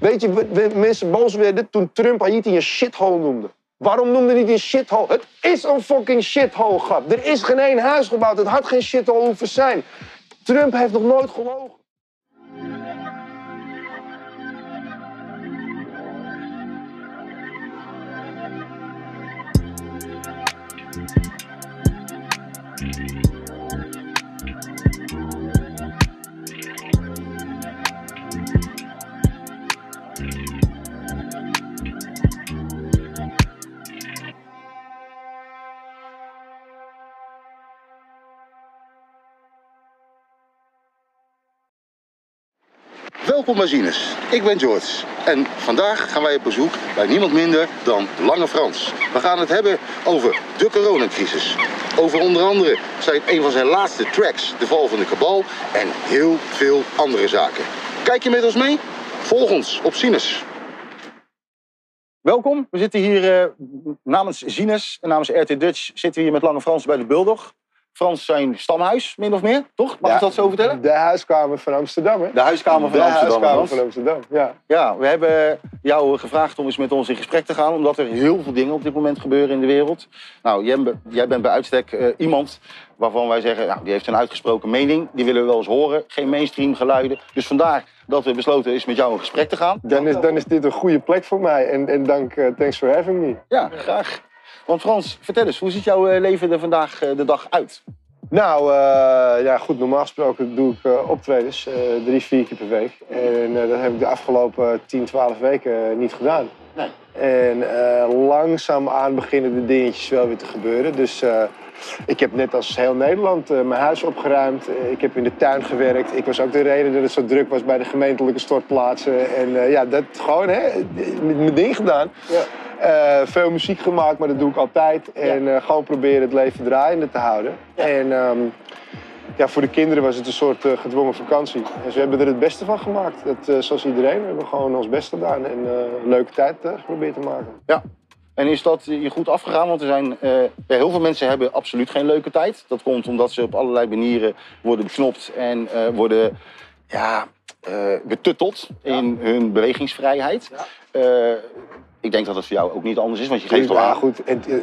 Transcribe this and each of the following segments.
Weet je, we- mensen boos werden toen Trump Haiti een shithole noemde. Waarom noemde hij een shithole? Het is een fucking shithole, grap. Er is geen één huis gebouwd. Het had geen shithole hoeven zijn. Trump heeft nog nooit gelogen. Welkom bij Zines. Ik ben George. En vandaag gaan wij op bezoek bij niemand minder dan Lange Frans. We gaan het hebben over de coronacrisis. Over onder andere zijn een van zijn laatste tracks, De Val van de Kabal. En heel veel andere zaken. Kijk je met ons mee? Volg ons op Zines. Welkom, we zitten hier eh, namens Zines en namens RT Dutch zitten we hier met Lange Frans bij de Bulldog. Frans zijn stamhuis, min of meer, toch? Mag Ja. ik dat zo vertellen? De huiskamer van Amsterdam, hè? De huiskamer van de Amsterdam. huiskamer Frans. van Amsterdam, ja. Ja, we hebben jou gevraagd om eens met ons in gesprek te gaan, omdat er heel veel dingen op dit moment gebeuren in de wereld. Nou, jij, jij bent bij uitstek eh, iemand waarvan wij zeggen, nou, die heeft een uitgesproken mening, die willen we wel eens horen, geen mainstream geluiden. Dus vandaar dat we besloten is met jou in gesprek te gaan. Dan is, dan is dit een goede plek voor mij. En, en dank, eh, thanks for having me. Ja, graag. Want Frans, vertel eens, hoe ziet jouw eh, leven er vandaag eh, de dag uit? Nou, eh, ja, goed, normaal gesproken doe ik optredens, drie, vier keer per week. En dat heb ik de afgelopen 10, 12 weken niet gedaan. Nee. En langzaamaan beginnen de dingetjes wel weer te gebeuren. Dus ik heb net als heel Nederland eh, mijn huis opgeruimd. Eh, ik heb in de tuin gewerkt. Ik was ook de reden dat het zo druk was bij de gemeentelijke stortplaatsen. En eh, ja, dat gewoon, hè, mijn ding gedaan. Eh, veel muziek gemaakt, maar dat doe ik altijd. En gewoon proberen het leven draaiende te houden. En ehm, ja, voor de kinderen was het een soort gedwongen vakantie. En ze hebben er het beste van gemaakt. Dat, zoals iedereen. We hebben gewoon ons best gedaan en een leuke tijd geprobeerd te maken. Ja. En is dat je goed afgegaan? Want er zijn, eh, ja, heel veel mensen hebben absoluut geen leuke tijd. Dat komt omdat ze op allerlei manieren worden beknopt en eh, worden ja, eh, betutteld in hun bewegingsvrijheid. Eh, ik denk dat het voor jou ook niet anders is, want je geeft al ja, aan. goed.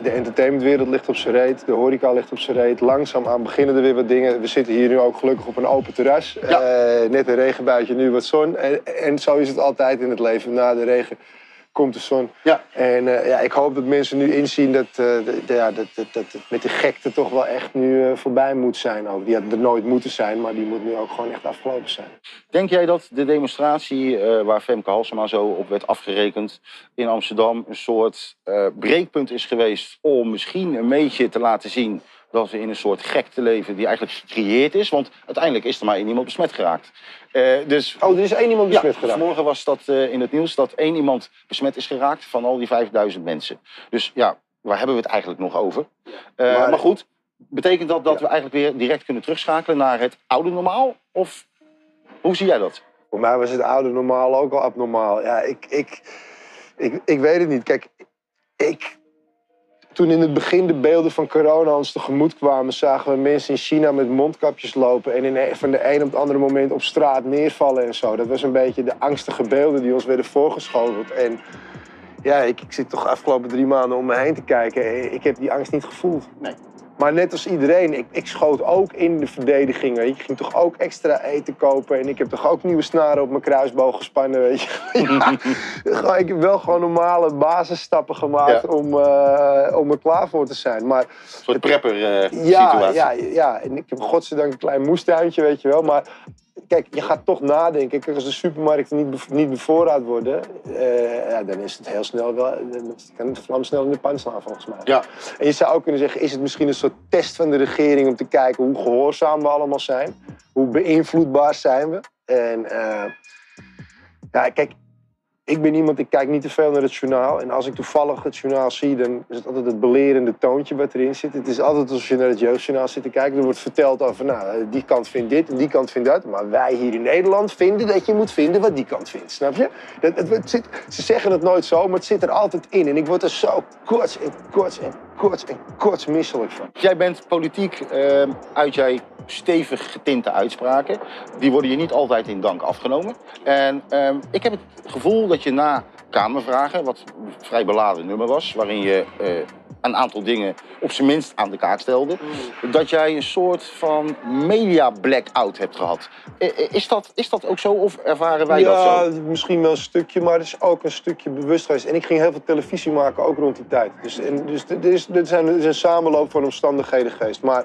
De entertainmentwereld ligt op zijn reet. De horeca ligt op zijn reet. Langzaam aan beginnen er weer wat dingen. We zitten hier nu ook gelukkig op een open terras. Eh, net een regenbuitje, nu wat zon. En, en zo is het altijd in het leven. Na de regen komt de zon. Ja. En eh, ja, ik hoop dat mensen nu inzien dat, eh, de- ja, dat, dat, dat het met de gekte toch wel echt nu eh, voorbij moet zijn. Ook. Die had er nooit moeten zijn, maar die moet nu ook gewoon echt afgelopen zijn. Denk jij dat de demonstratie waar Femke Halsema zo op werd afgerekend in Amsterdam een soort breekpunt is geweest om misschien een beetje te laten zien dat we in een soort gekte leven die eigenlijk gecreëerd is? Want uiteindelijk is er maar één iemand besmet geraakt. Eh, dus Oh, er is één iemand ja, besmet geraakt. vanmorgen was dat eh, in het nieuws dat één iemand besmet is geraakt van al die 5000 mensen. Dus ja, waar hebben we het eigenlijk nog over? Eh, maar, Maar- goed, betekent dat dat we eigenlijk weer direct kunnen terugschakelen naar het oude normaal? Of hoe zie jij dat? Voor mij was het oude normaal ook al abnormaal. Ja, ik, ik, ik, ik weet het niet. Kijk, ik, toen in het begin de beelden van corona ons tegemoet kwamen, zagen we mensen in China met mondkapjes lopen en in van de een op het andere moment op straat neervallen en zo. Dat was een beetje de angstige beelden die ons werden voorgeschoteld. En ja, ik, ik zit toch de afgelopen drie maanden om me heen te kijken. en Ik heb die angst niet gevoeld. Nee. Maar net als iedereen, ik, ik schoot ook in de verdediging. Weet je. Ik ging toch ook extra eten kopen. En ik heb toch ook nieuwe snaren op mijn kruisboog gespannen. Weet je. Ja, ik heb wel gewoon normale basisstappen gemaakt Ja. om, eh, om er klaar voor te zijn. Maar Een soort prepper eh, ja, situatie. ja, ja, en ik heb godzijdank een klein moestuintje, weet je wel. Maar kijk, je gaat toch nadenken. Kijk, als de supermarkten niet, bev- niet bevoorraad worden, eh, ja, dan is het heel snel wel. Dan kan het vlam snel in de pan slaan, volgens mij. Ja. En je zou ook kunnen zeggen, is het misschien een soort test van de regering om te kijken hoe gehoorzaam we allemaal zijn? Hoe beïnvloedbaar zijn we? En eh, ja, kijk, ik ben iemand, ik kijk niet te veel naar het journaal. En als ik toevallig het journaal zie, dan is het altijd het belerende toontje wat erin zit. Het is altijd alsof je naar het jeugdjournaal zit te kijken. Er wordt verteld over, nou, die kant vindt dit en die kant vindt dat. Maar wij hier in Nederland vinden dat je moet vinden wat die kant vindt. Snap je? Dat, het, zit, ze zeggen het nooit zo, maar het zit er altijd in. En ik word er zo kots en kots en kots en kots misselijk van. Jij bent politiek, ehm, uit jij stevig getinte uitspraken. Die worden je niet altijd in dank afgenomen. En ehm, ik heb het gevoel dat je na Kamervragen, wat een vrij beladen nummer was, waarin je eh, een aantal dingen op zijn minst aan de kaak stelde, dat jij een soort van media blackout hebt gehad. Is dat, is dat ook zo of ervaren wij dat ja, zo? misschien wel een stukje, maar het is ook een stukje bewust geweest. En ik ging heel veel televisie maken, ook rond die tijd. Dus, en, dus er, is, er, zijn, er is een samenloop van omstandigheden geweest. Maar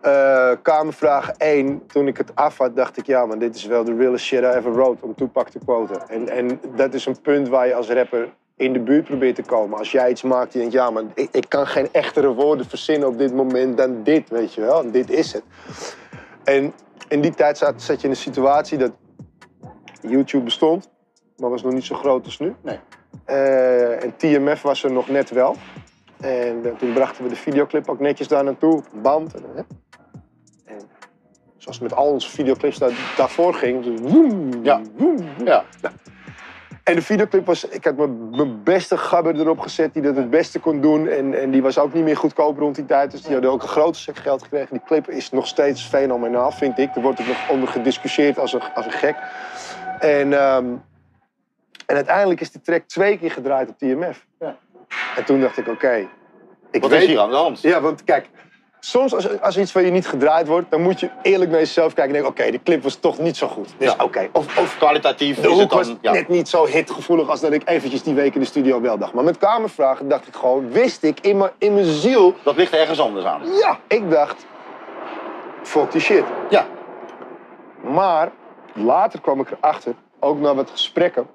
eh, Kamervraag 1, toen ik het af had, dacht ik... ja, maar dit is wel de realest shit I ever wrote, om Tupac te quoten. En, en dat is een punt waar je als rapper in de buurt probeert te komen. Als jij iets maakt, die denkt, ja, maar ik, ik kan geen echtere woorden verzinnen op dit moment dan dit, weet je wel. En dit is het. En in die tijd zat, zat je in een situatie dat YouTube bestond, maar was nog niet zo groot als nu. Nee. Eh, en TMF was er nog net wel. En eh, toen brachten we de videoclip ook netjes daar naartoe, band. En, hè. en zoals met al onze videoclips daar, daarvoor ging, dus woem, Ja. woem, woem. Ja. En de videoclip was, ik had mijn, mijn beste gabber erop gezet die dat het beste kon doen. En, en die was ook niet meer goedkoop rond die tijd. Dus die hadden ook een grote stuk geld gekregen. Die clip is nog steeds fenomenaal, vind ik. Er wordt ook nog onder gediscussieerd als een, als een gek. En, ehm, en uiteindelijk is die track twee keer gedraaid op TMF. Ja. En toen dacht ik, oké. ik Wat weet- is hier aan de hand? Ja, want kijk, soms als, als iets van je niet gedraaid wordt, dan moet je eerlijk naar jezelf kijken en denken, oké, de clip was toch niet zo goed. Dus Ja. oké. Of, of Kwalitatief de is het hoek dan... was ja. net niet zo hitgevoelig als dat ik eventjes die week in de studio wel dacht. Maar met kamervragen dacht ik gewoon, wist ik in mijn, in mijn ziel, Dat ligt ergens anders aan. ja, ik dacht, fuck die shit. Ja. Maar later kwam ik erachter, ook na wat gesprekken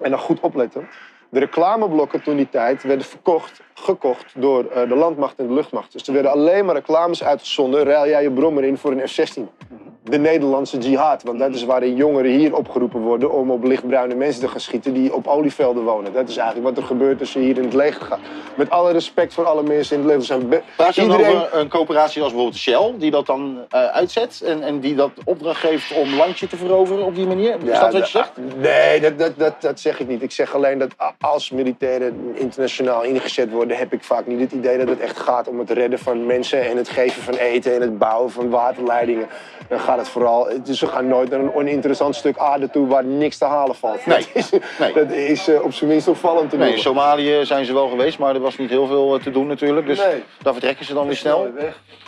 en dan goed opletten. De reclameblokken toen die tijd werden verkocht, gekocht door eh, de landmacht en de luchtmacht. Dus er werden alleen maar reclames uitgezonden. Ruil jij je brommer in voor een F-16. De Nederlandse jihad. Want dat is waarin jongeren hier opgeroepen worden om op lichtbruine mensen te gaan schieten die op olievelden wonen. Dat is eigenlijk wat er gebeurt als je hier in het leger gaat. Met alle respect voor alle mensen in het leger. Zijn je iedereen- over een coöperatie als bijvoorbeeld Shell, die dat dan eh, uitzet en, en die dat opdracht geeft om landje te veroveren op die manier? Is dat wat je zegt? Nee, dat, dat, dat, dat zeg ik niet. Ik zeg alleen dat als militairen internationaal ingezet worden, heb ik vaak niet het idee dat het echt gaat om het redden van mensen en het geven van eten en het bouwen van waterleidingen. Dan gaat het vooral. Dus ze gaan nooit naar een oninteressant stuk aarde toe waar niks te halen valt. Nee, Dat is, nee. dat is eh, op zijn minst opvallend te Nee, in. Somalië zijn ze wel geweest, maar er was niet heel veel eh, te doen natuurlijk. Dus Nee. daar vertrekken ze dan weer snel.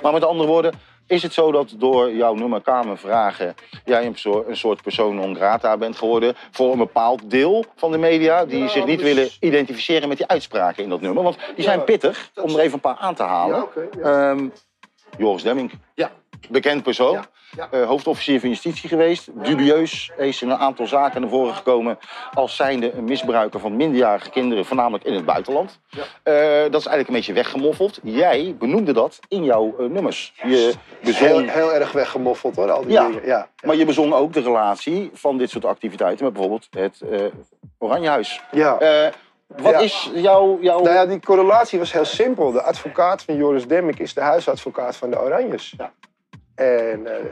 Maar met andere woorden, is het zo dat door jouw nummer Kamervragen jij een, soort persoon non grata bent geworden voor een bepaald deel van de media die Ja, zich niet dus- willen identificeren met die uitspraken in dat nummer? Want die zijn Ja, pittig, om er even een paar aan te halen. Ja. Ehm, Joris Demming, Ja. bekend persoon. Eh, hoofdofficier van justitie geweest. Dubieus is in een aantal zaken naar voren gekomen als zijnde een misbruiker van minderjarige kinderen, voornamelijk in het buitenland. Ja. Eh, dat is eigenlijk een beetje weggemoffeld. Jij benoemde dat in jouw eh, nummers. Je bezong, Heel, heel erg weggemoffeld hoor, al die Ja. dingen. Ja. maar je bezong ook de relatie van dit soort activiteiten met bijvoorbeeld het eh Oranjehuis. ja. Wat Ja. is jouw... jouw... Nou ja, die correlatie was heel simpel. De advocaat van Joris Demmik is de huisadvocaat van de Oranjes. Ja. En eh,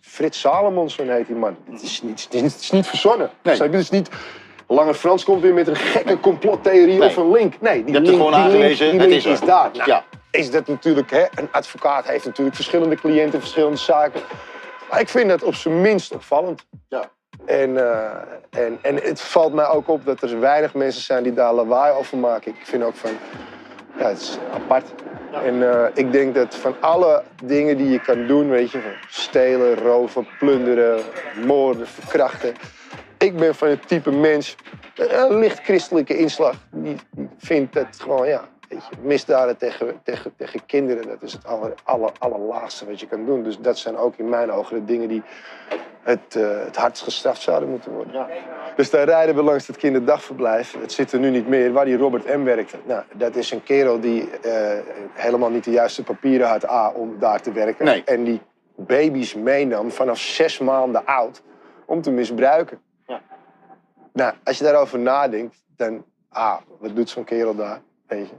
Frits Salomonsson heet die man. Het is niet, het is niet, verzonnen. Nee. Het is niet... Lange Frans komt weer met een gekke complottheorie Nee. of een link. Nee, die Je hebt link, gewoon die link- aangewezen, die het link is daar. Nou, Ja. Is dat natuurlijk, hè, een advocaat heeft natuurlijk verschillende cliënten, verschillende zaken. Maar ik vind dat op zijn minst opvallend. Ja. En, eh, en, en het valt mij ook op dat er weinig mensen zijn die daar lawaai over maken. Ik vind ook van, ja, het is apart. En eh, ik denk dat van alle dingen die je kan doen, weet je, van stelen, roven, plunderen, moorden, verkrachten. Ik ben van het type mens, een licht christelijke inslag, die vindt dat gewoon, ja, weet je, misdaden tegen, tegen, tegen kinderen, dat is het aller, aller, allerlaagste wat je kan doen. Dus dat zijn ook in mijn ogen de dingen die het, eh, het hardst gestraft zouden moeten worden. Ja. Dus daar rijden we langs het kinderdagverblijf. Het zit er nu niet meer, waar die Robert M. werkte. Nou, dat is een kerel die eh, helemaal niet de juiste papieren had A, om daar te werken. Nee. En die baby's meenam vanaf zes maanden oud om te misbruiken. Ja. Nou, als je daarover nadenkt, dan A, wat doet zo'n kerel daar? Weet je?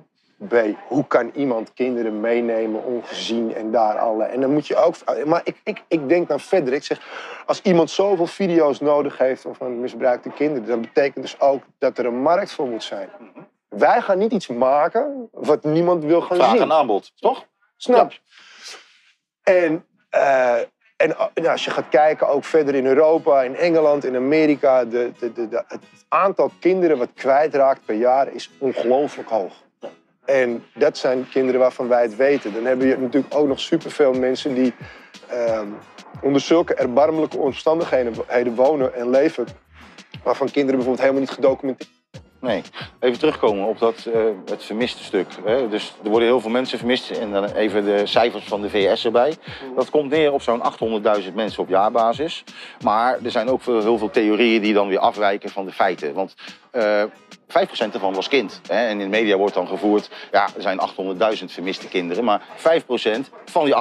Hoe kan iemand kinderen meenemen ongezien en daar alle. En dan moet je ook. Maar ik, ik, ik denk dan verder. Ik zeg, als iemand zoveel video's nodig heeft van misbruikte kinderen, dan betekent dus ook dat er een markt voor moet zijn. wij gaan niet iets maken wat niemand wil gaan Vraag zien. en aanbod, toch? Snap je? En, eh, en uh, nou, als je gaat kijken, ook verder in Europa, in Engeland, in Amerika, de, de, de, de- het aantal kinderen wat kwijtraakt per jaar is ongelooflijk hoog. En dat zijn kinderen waarvan wij het weten. Dan hebben je natuurlijk ook nog superveel mensen die ehm, onder zulke erbarmelijke omstandigheden wonen en leven. Waarvan kinderen bijvoorbeeld helemaal niet gedocumenteerd Nee. Even terugkomen op dat, eh, het vermiste stuk. Hè. Dus er worden heel veel mensen vermist. En dan even de cijfers van de VS erbij. Dat komt neer op zo'n 800.000 mensen op jaarbasis. Maar er zijn ook heel veel theorieën die dan weer afwijken van de feiten. Want eh 5% ervan was kind. Hè. En in de media wordt dan gevoerd, ja, er zijn 800.000 vermiste kinderen. Maar 5% van die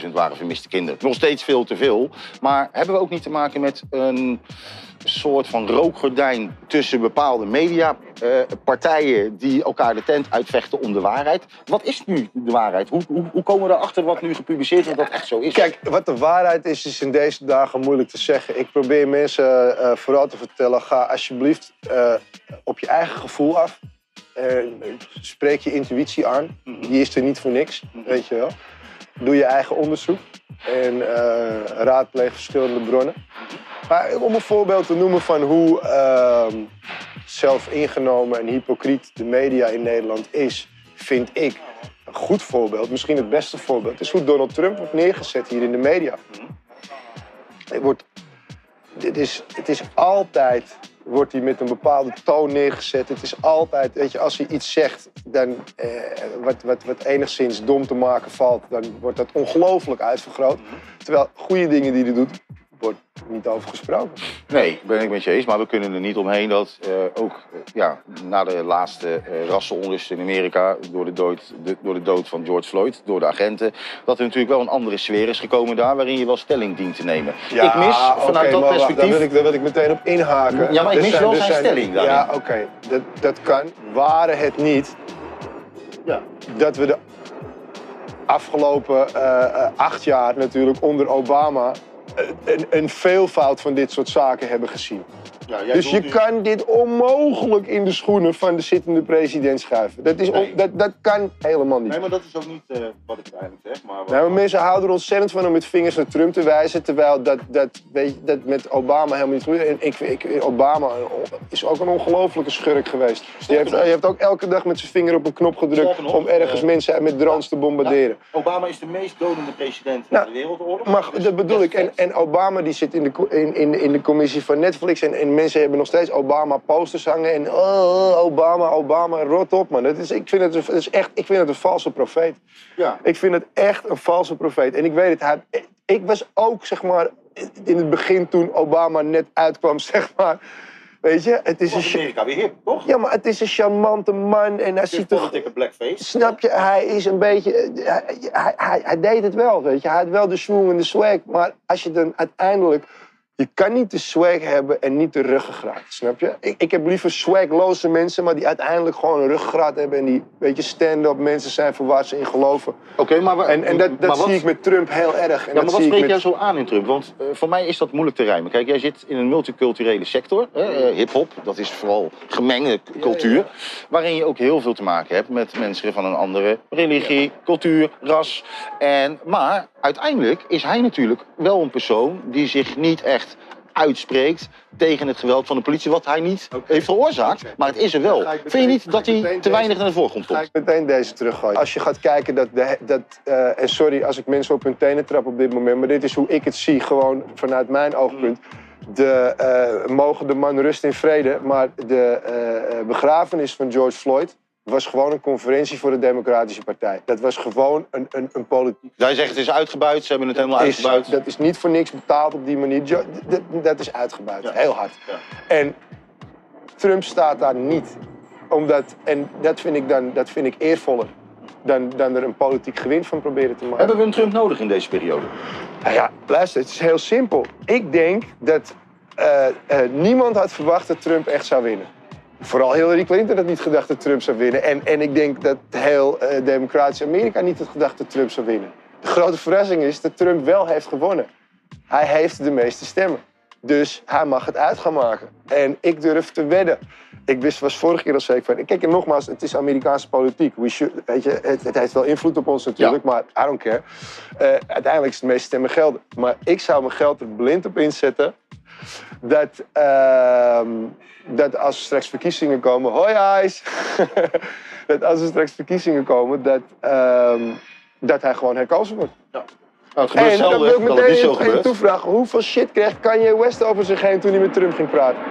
800.000 waren vermiste kinderen. Nog steeds veel te veel. Maar hebben we ook niet te maken met een soort van rookgordijn tussen bepaalde mediapartijen die elkaar de tent uitvechten om de waarheid. Wat is nu de waarheid? Hoe, hoe, hoe komen we erachter wat nu gepubliceerd is dat dat echt zo is? Kijk, wat de waarheid is, is in deze dagen moeilijk te zeggen. Ik probeer mensen eh, vooral te vertellen: ga alsjeblieft eh, op je eigen gevoel af. Eh, spreek je intuïtie aan. Die is er niet voor niks, weet je wel. Doe je eigen onderzoek en eh, raadpleeg verschillende bronnen. Maar om een voorbeeld te noemen van hoe ehm, zelfingenomen en hypocriet de media in Nederland is, vind ik een goed voorbeeld, misschien het beste voorbeeld, is hoe Donald Trump wordt neergezet hier in de media. Het, wordt, dit is, het is altijd, wordt hij met een bepaalde toon neergezet. Het is altijd, weet je, als hij iets zegt dan, eh, wat, wat, wat enigszins dom te maken valt, dan wordt dat ongelooflijk uitvergroot. Terwijl goede dingen die hij doet, wordt niet over gesproken. Nee, ben ik met je eens. Maar we kunnen er niet omheen dat eh, ook eh, ja, na de laatste eh rassenonrust in Amerika... Door de, dood, de- door de dood van George Floyd, door de agenten... dat er natuurlijk wel een andere sfeer is gekomen daar... waarin je wel stelling dient te nemen. ik mis vanuit dat maar perspectief... Daar wil, ik, daar wil ik meteen op inhaken. Ja, maar ik mis zijn- wel zijn zijn- stelling daarin. Ja, oké, dat, dat kan. Waren het niet Ja. dat we de afgelopen eh, eh, acht jaar natuurlijk onder Obama een, veelvoud van dit soort zaken hebben gezien. Jij Dus je kan dit onmogelijk in de schoenen van de zittende president schuiven. Dat, is Nee. dat, dat kan helemaal niet. Nee, maar dat is ook niet eh, wat ik eigenlijk zeg. Maar wat- Nou, maar mensen houden er ontzettend van om met vingers naar Trump te wijzen. Terwijl dat, dat, weet je, dat met Obama helemaal niet is. En ik, ik, Obama is ook een ongelofelijke schurk geweest. Die heeft, hij heeft ook elke dag met zijn vinger op een knop gedrukt nog, om ergens eh, mensen met drones te bombarderen. Obama is de meest dodende president Nou, van de wereldoorlog. Maar Dus dat bedoel ik. En, en Obama die zit in de, in, in, in de commissie van Netflix. En, en mensen hebben nog steeds Obama posters hangen. En oh, Obama, Obama, rot op man. Dat is, ik, vind het, een- het is echt, ik vind het een valse profeet. Ja. Ik vind het echt een valse profeet. En ik weet het, hij, ik was ook zeg maar in het begin toen Obama net uitkwam, zeg maar. Weet je, het is een, Was cha- Amerika weer hip, toch? ja, maar het is een charmante man en hij ziet er politieke blackface. Snap je, hij is een beetje. Hij, hij, hij, hij deed het wel, weet je. Hij had wel de swing en de swag. Maar als je dan uiteindelijk. Je kan niet de swag hebben en niet de ruggengraat, snap je? Ik, ik heb liever swagloze mensen, maar die uiteindelijk gewoon een ruggengraat hebben. En die, weet je, stand-up mensen zijn voor waar ze in geloven. Oké, maar, En, en dat, dat maar wat- zie ik met Trump heel erg. En Ja, maar dat wat zie ik spreek met... jij zo aan in Trump? Want eh, voor mij is dat moeilijk te rijmen. Kijk, jij zit in een multiculturele sector. eh, Hip-hop, dat is vooral gemengde cultuur. Waarin je ook heel veel te maken hebt met mensen van een andere religie, cultuur, ras. En, maar uiteindelijk is hij natuurlijk wel een persoon die zich niet echt uitspreekt tegen het geweld van de politie, wat hij niet heeft veroorzaakt. Maar het is er wel. ga Vind je niet ga dat hij te weinig naar de voorgrond Ga komt? ik meteen deze teruggooien. Als je gaat kijken dat, de, dat eh, en sorry als ik mensen op hun tenen trap op dit moment, maar dit is hoe ik het zie, gewoon vanuit mijn oogpunt. De, eh, mogen de man rust in vrede, maar de eh, begrafenis van George Floyd was gewoon een conferentie voor de Democratische Partij. Dat was gewoon een, een, een politiek. Jij zegt het is uitgebuit, ze hebben het helemaal Is, uitgebuit. dat is niet voor niks betaald op die manier. Jo- Dat, dat is uitgebuit, Ja. heel hard. Ja. En Trump staat daar niet. Omdat, en dat vind ik, dan, dat vind ik eervoller dan, dan er een politiek gewin van proberen te maken. Hebben we een Trump nodig in deze periode? Nou ja, luister, het is heel simpel. Ik denk dat eh, eh, niemand had verwacht dat Trump echt zou winnen. Vooral Hillary Clinton had niet gedacht dat Trump zou winnen. En, en ik denk dat heel eh, democratisch Amerika niet had gedacht dat Trump zou winnen. De grote verrassing is dat Trump wel heeft gewonnen. Hij heeft de meeste stemmen. Dus hij mag het uit gaan maken. En ik durf te wedden ik wist, was vorige keer al zeker van. Kijk, en nogmaals, het is Amerikaanse politiek. We should, weet je, het, het heeft wel invloed op ons natuurlijk, maar I don't care. Eh, uiteindelijk is het meeste stemmen gelden. Maar ik zou mijn geld er blind op inzetten. Dat, ehm, dat als er straks verkiezingen komen. Hoi, Ijs! dat als er straks verkiezingen komen, dat, ehm, dat hij gewoon herkozen wordt. Nou, het En dan wil ik meteen een gebeurt. toevragen. Hoeveel shit kreeg Kanye West over zich heen toen hij met Trump ging praten?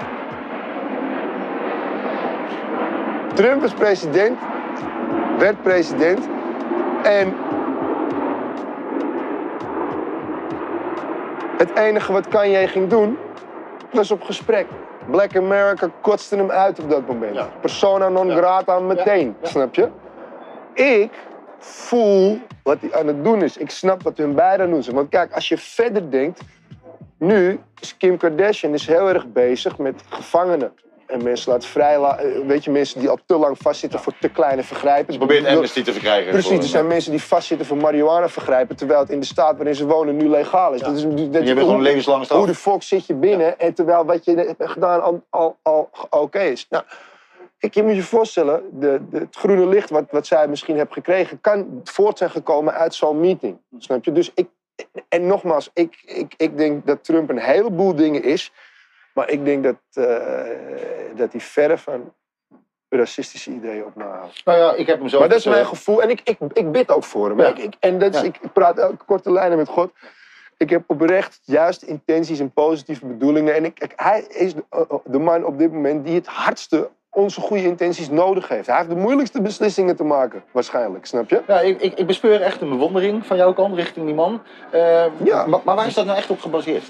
Trump was president, werd president en het enige wat Kanye ging doen was op gesprek. Black America kotste hem uit op dat moment. Ja. Persona non grata meteen, snap je? Ik voel wat hij aan het doen is. Ik snap wat hun beiden doen. zijn. Want kijk, als je verder denkt... Nu is Kim Kardashian is heel erg bezig met gevangenen. En mensen laten vrij... Weet je, mensen die al te lang vastzitten voor te kleine vergrijpen. Ze probeert amnesty te verkrijgen. Precies, er zijn mensen die vastzitten voor marihuana vergrijpen... terwijl het in de staat waarin ze wonen nu legaal is. Ja. Dat is dat, je bent hoe- gewoon levenslange straf. hoe de fuck zit je binnen en terwijl wat je hebt gedaan al, al, al oké is. Nou, kijk, je moet je voorstellen, de, de, het groene licht wat, wat zij misschien heeft gekregen, kan voort zijn gekomen uit zo'n meeting. Snap je? Dus ik, en nogmaals, ik, ik, ik denk dat Trump een heleboel dingen is, maar ik denk dat, eh, dat hij verre van racistische ideeën op nahoudt. Nou ja, ik heb hem zo. Maar dat is mijn gevoel. En ik, ik, ik bid ook voor hem. Ja. Ik, ik- en dat is, Ja. ik praat elke korte lijnen met God. Ik heb oprecht juist intenties en positieve bedoelingen. En ik, ik- hij is de, eh, de man op dit moment die het hardste onze goede intenties nodig heeft. Hij heeft de moeilijkste beslissingen te maken, waarschijnlijk. Snap je? Ja, ik, ik, ik bespeur echt een bewondering van jouw kant richting die man. Eh, Ja. maar, maar waar is dat nou echt op gebaseerd?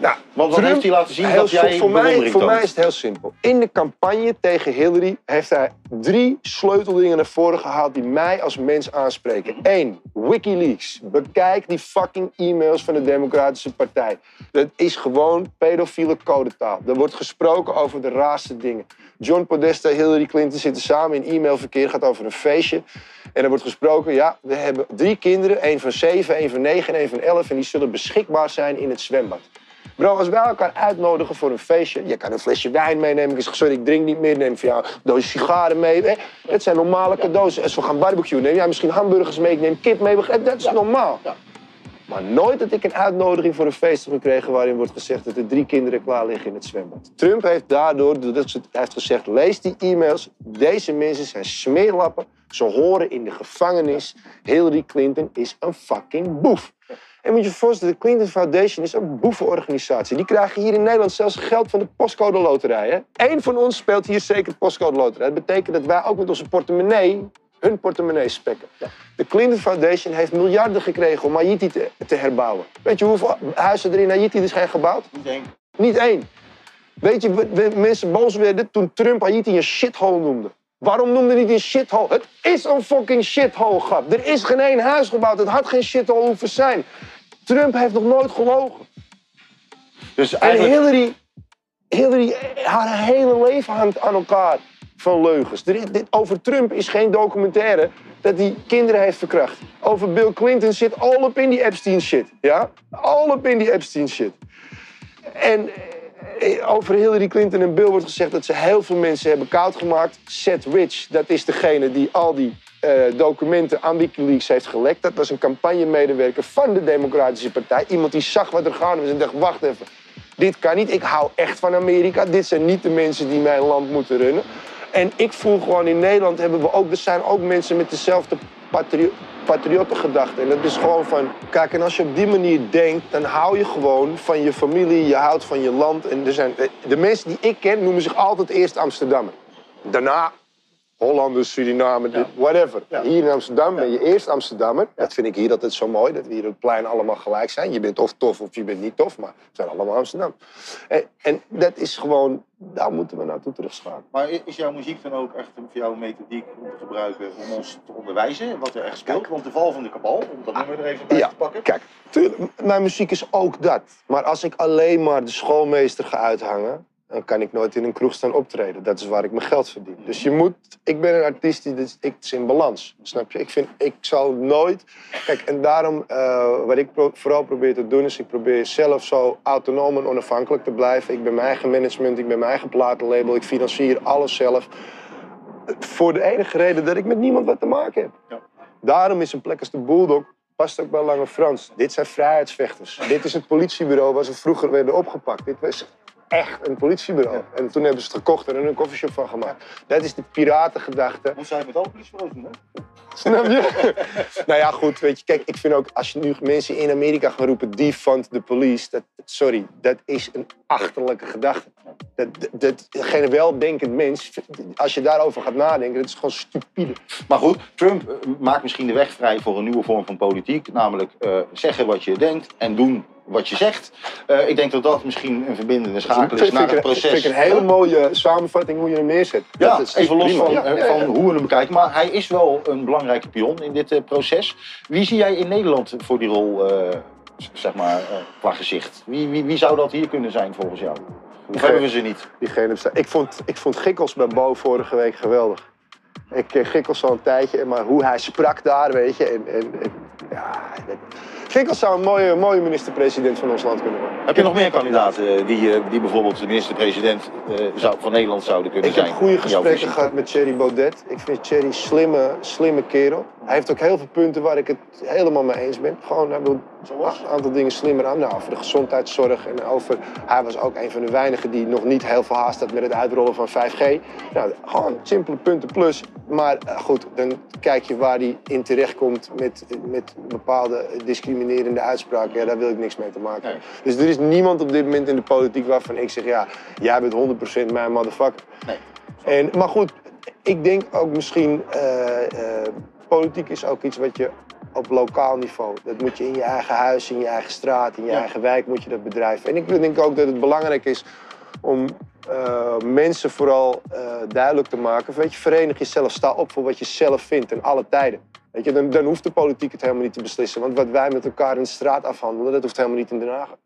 Nou, Want wat Trump- heeft hij laten zien dat jij voor mij, voor mij is het heel simpel. In de campagne tegen Hillary heeft hij drie sleuteldingen naar voren gehaald die mij als mens aanspreken. Eén, Wikileaks. Bekijk die fucking e-mails van de Democratische Partij. Dat is gewoon pedofiele codetaal. Er wordt gesproken over de raarste dingen. John Podesta en Hillary Clinton zitten samen in e-mailverkeer. gaat over een feestje. En er wordt gesproken, ja, we hebben drie kinderen. één van zeven, één van negen en één van elf. En die zullen beschikbaar zijn in het zwembad. Bro, als wij elkaar uitnodigen voor een feestje, je kan een flesje wijn meenemen. Ik zeg, sorry, ik drink niet meer. Neem voor jou een doosje sigaren mee. hè. Het zijn normale cadeaus. Als we gaan barbecuen, neem jij misschien hamburgers mee. Ik neem kip mee. Dat is normaal. Maar nooit dat ik een uitnodiging voor een feest heb gekregen waarin wordt gezegd dat er drie kinderen klaar liggen in het zwembad. Trump heeft daardoor, heeft gezegd, lees die e-mails. Deze mensen zijn smeerlappen. Ze horen in de gevangenis. Hillary Clinton is een fucking boef. En moet je je voorstellen, de Clinton Foundation is een boevenorganisatie. Die krijgen hier in Nederland zelfs geld van de postcode loterij. Hè? Eén van ons speelt hier zeker postcode loterij. Dat betekent dat wij ook met onze portemonnee hun portemonnee spekken. De Clinton Foundation heeft miljarden gekregen om Haiti te, te herbouwen. Weet je hoeveel huizen er in Haiti er zijn gebouwd? Ik denk, Niet één. Weet je, we- we- mensen boos werden toen Trump Haiti een shithole noemde. Waarom noemde hij een shithole? Het is een fucking shithole, grap. Er is geen één huis gebouwd. Het had geen shithole hoeven zijn. Trump heeft nog nooit gelogen. dus En eigenlijk... Hillary, Hillary, haar hele leven hangt aan elkaar van leugens. Dit, over Trump is geen documentaire dat hij kinderen heeft verkracht. Over Bill Clinton zit all op in die Epstein shit. Ja? All op in die Epstein shit. En eh, over Hillary Clinton en Bill wordt gezegd dat ze heel veel mensen hebben koud gemaakt. Seth Rich, dat is degene die al die eh, documenten aan Wikileaks heeft gelekt. Dat was een campagnemedewerker van de Democratische Partij. Iemand die zag wat er gaande was en dacht, wacht even. Dit kan niet. Ik hou echt van Amerika. Dit zijn niet de mensen die mijn land moeten runnen. En ik voel gewoon in Nederland hebben we ook, er zijn ook mensen met dezelfde patrio patriottengedachte. En dat is gewoon van, kijk, en als je op die manier denkt, dan hou je gewoon van je familie, je houdt van je land. En er zijn, de mensen die ik ken noemen zich altijd eerst Amsterdammer. Daarna Hollanders, Suriname, whatever. Ja. Hier in Amsterdam ben je eerst Amsterdammer. Dat vind ik hier altijd zo mooi, dat we hier op het plein allemaal gelijk zijn. Je bent of tof of je bent niet tof, maar we zijn allemaal Amsterdam. En, en dat is gewoon, daar moeten we naartoe terugschakelen. Maar is jouw muziek dan ook echt voor jou een methodiek om te gebruiken om ons te onderwijzen wat er echt speelt? Want de val van de kabal, om dat nummer er even bij te pakken. Kijk, tuurlijk, mijn muziek is ook dat. Maar als ik alleen maar de schoolmeester ga uithangen, dan kan ik nooit in een kroeg staan optreden. Dat is waar ik mijn geld verdien. Dus je moet, ik ben een artiest die dus, ik, het is in balans. Snap je? Ik vind, ik zal nooit. Kijk, en daarom, eh, wat ik pro- vooral probeer te doen, is ik probeer zelf zo autonoom en onafhankelijk te blijven. Ik ben mijn eigen management, ik ben mijn eigen platenlabel, ik financier alles zelf. Voor de enige reden dat ik met niemand wat te maken heb. Ja. Daarom is een plek als de Bulldog past ook bij Lange Frans. Dit zijn vrijheidsvechters. Dit is het politiebureau waar ze vroeger werden opgepakt. Dit was echt een politiebureau. En toen hebben ze het gekocht en er een koffieshop van gemaakt. Dat is de piratengedachte. Hoe zou je met alle politiebureaus doen, hè? Snap je? nou ja, goed, weet je, kijk, ik vind ook als je nu mensen in Amerika gaan roepen defund the police, dat, sorry, dat is een achterlijke gedachte. Dat, dat, dat geen weldenkend mens, als je daarover gaat nadenken, dat is gewoon stupide. Maar goed, Trump eh, maakt misschien de weg vrij voor een nieuwe vorm van politiek. Namelijk eh, zeggen wat je denkt en doen wat je zegt. Eh, ik denk dat dat misschien een verbindende schakel is vind, naar het proces. vind ik een hele mooie samenvatting hoe je hem neerzet. Ja, Dat is even los van, Ja, ja, ja. van hoe we hem bekijken. Maar hij is wel een belangrijke pion in dit proces. Wie zie jij in Nederland voor die rol, zeg maar, eh, qua gezicht? Wie, wie, wie zou dat hier kunnen zijn volgens jou? Of hebben we ze niet? Diegene ik, vond, ik vond Gikkels bij Bo vorige week geweldig. Ik ken Gikkels al een tijdje, maar hoe hij sprak daar, weet je. En, en, en, ja, Gikkels zou een mooie, mooie minister-president van ons land kunnen worden. Heb je nog meer kandidaten eh, die, eh, die bijvoorbeeld de minister-president eh, van Nederland zouden kunnen Ik zijn? heb goede gesprekken gehad met Thierry Baudet. Ik vind Thierry een slimme, slimme kerel. Hij heeft ook heel veel punten waar ik het helemaal mee eens ben. Gewoon, hij wil een aantal dingen slimmer aan. Nou, over de gezondheidszorg en over... Hij was ook een van de weinigen die nog niet heel veel haast had met het uitrollen van 5G. Nou, gewoon simpele punten plus. Maar eh, goed, dan kijk je waar hij in terechtkomt met, met bepaalde discriminerende uitspraken. Ja, daar wil ik niks mee te maken hebben. Dus er is niemand op dit moment in de politiek waarvan ik zeg... Ja, jij bent 100% mijn motherfucker. Nee. En, maar goed, ik denk ook misschien, eh, eh, politiek is ook iets wat je op lokaal niveau, dat moet je in je eigen huis, in je eigen straat, in je Ja. eigen wijk moet je dat bedrijven. En ik denk ook dat het belangrijk is om eh, mensen vooral eh, duidelijk te maken, weet je, verenig jezelf, sta op voor wat je zelf vindt in alle tijden. Weet je, dan, dan hoeft de politiek het helemaal niet te beslissen. Want wat wij met elkaar in de straat afhandelen, dat hoeft helemaal niet in Den Haag.